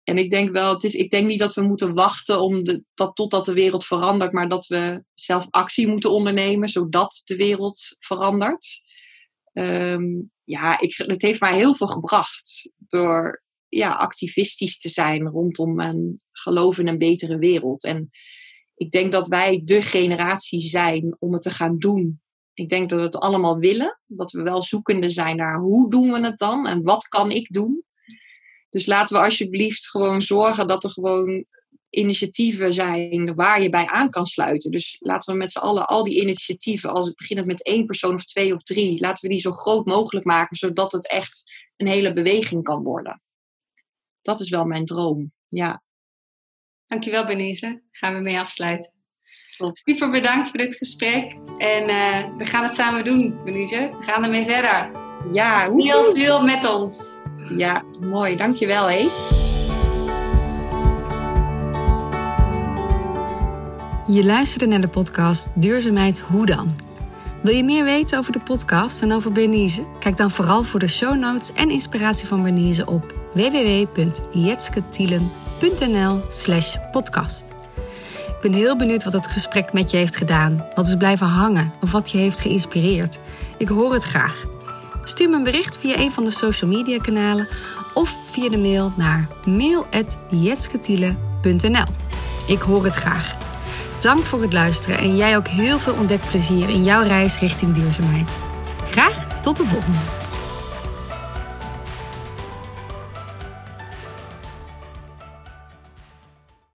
En ik denk wel, het is, ik denk niet dat we moeten wachten om de, dat, totdat de wereld verandert, maar dat we zelf actie moeten ondernemen, zodat de wereld verandert. Um, ja, ik, het heeft mij heel veel gebracht door ja, activistisch te zijn rondom een geloof in een betere wereld. En ik denk dat wij de generatie zijn om het te gaan doen. Ik denk dat we het allemaal willen, dat we wel zoekende zijn naar hoe doen we het dan en wat kan ik doen. Dus laten we alsjeblieft gewoon zorgen dat er gewoon initiatieven zijn waar je bij aan kan sluiten. Dus laten we met z'n allen al die initiatieven, als het begint met één persoon of twee of drie, laten we die zo groot mogelijk maken, zodat het echt een hele beweging kan worden. Dat is wel mijn droom, ja. Dankjewel Benize, gaan we mee afsluiten. Top. Super bedankt voor dit gesprek en uh, we gaan het samen doen Benize, we gaan ermee verder. Ja, heel veel met ons. Ja, mooi. Dankjewel hé. Je luisterde naar de podcast Duurzaamheid Hoe dan? Wil je meer weten over de podcast en over Bernise? Kijk dan vooral voor de show notes en inspiratie van Bernise op www.jetsketielen.nl slash podcast. Ik ben heel benieuwd wat het gesprek met je heeft gedaan, wat is blijven hangen of wat je heeft geïnspireerd. Ik hoor het graag. Stuur me een bericht via een van de social media kanalen of via de mail naar mail.jetsketielen.nl. Ik hoor het graag. Dank voor het luisteren en jij ook heel veel ontdekplezier in jouw reis richting duurzaamheid. Graag tot de volgende!